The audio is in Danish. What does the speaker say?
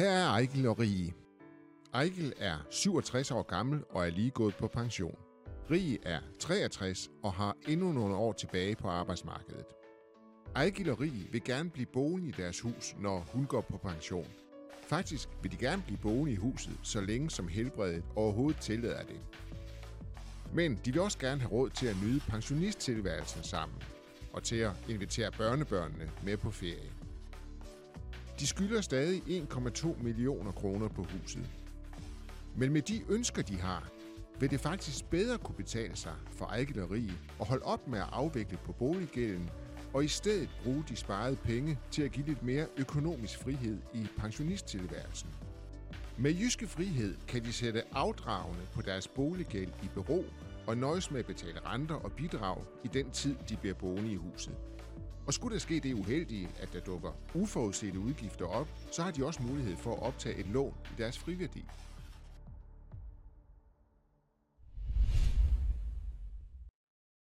Her er Ejkel og Rie. Ejkel er 67 år gammel og er lige gået på pension. Rie er 63 og har endnu nogle år tilbage på arbejdsmarkedet. Ejgil og Rie vil gerne blive boende i deres hus, når hun går på pension. Faktisk vil de gerne blive boende i huset, så længe som helbredet overhovedet tillader det. Men de vil også gerne have råd til at nyde pensionisttilværelsen sammen, og til at invitere børnebørnene med på ferie. De skylder stadig 1,2 millioner kroner på huset. Men med de ønsker, de har, vil det faktisk bedre kunne betale sig for Ejgil og Rie at holde op med at afvikle på boliggælden, og i stedet bruge de sparede penge til at give lidt mere økonomisk frihed i pensionisttilværelsen. Med jyske frihed kan de sætte afdragene på deres boliggæld i bero og nøjes med at betale renter og bidrag i den tid, de bliver boende i huset. Og skulle der ske det uheldige, at der dukker uforudsete udgifter op, så har de også mulighed for at optage et lån i deres friværdi.